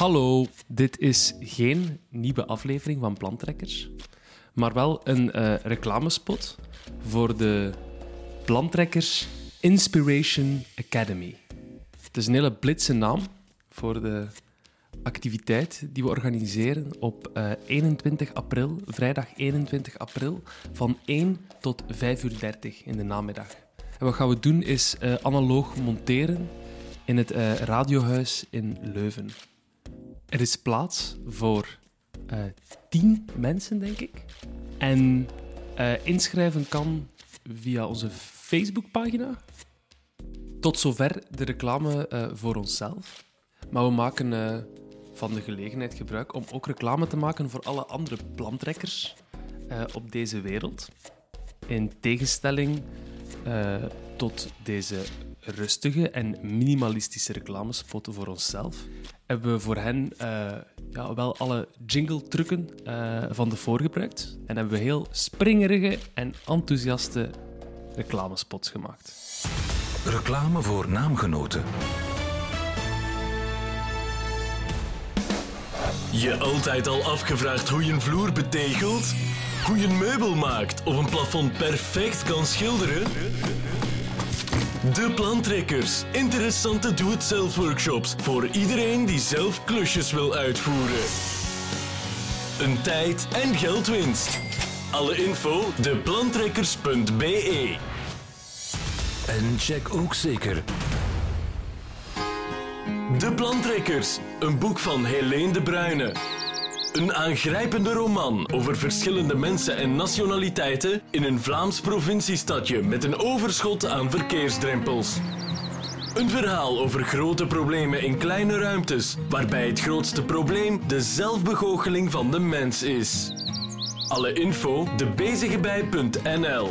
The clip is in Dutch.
Hallo, dit is geen nieuwe aflevering van Plantrekkers, maar wel een eh, reclamespot voor de Plantrekkers Inspiration Academy. Het is een hele blitse naam voor de activiteit die we organiseren op eh, 21 april, vrijdag 21 april, van 1 tot 5 uur 30 in de namiddag. En wat gaan we doen is eh, analoog monteren in het eh, radiohuis in Leuven. Er is plaats voor eh 10 mensen, denk ik. En eh, inschrijven kan via onze Facebookpagina. Tot zover de reclame eh, voor onszelf. Maar we maken van de gelegenheid gebruik om ook reclame te maken voor alle andere plantrekkers op deze wereld. In tegenstelling tot deze rustige en minimalistische reclamespot voor onszelf, hebben we voor hen eh, ja, wel alle jingle-trucken eh, van de voor gebruikt. En hebben we heel springerige en enthousiaste reclamespots gemaakt. Reclame voor naamgenoten. Je altijd al afgevraagd hoe je een vloer betegelt? Hoe je een meubel maakt of een plafond perfect kan schilderen? De Plantrekkers. Interessante doe-het-zelf workshops voor iedereen die zelf klusjes wil uitvoeren. Een tijd- en geldwinst. Alle info deplantrekkers.be En check ook zeker De Plantrekkers, een boek van Helene de Bruyne. Een aangrijpende roman over verschillende mensen en nationaliteiten in een Vlaams provinciestadje met een overschot aan verkeersdrempels. Een verhaal over grote problemen in kleine ruimtes, waarbij het grootste probleem de zelfbegoocheling van de mens is. Alle info debezigebij.nl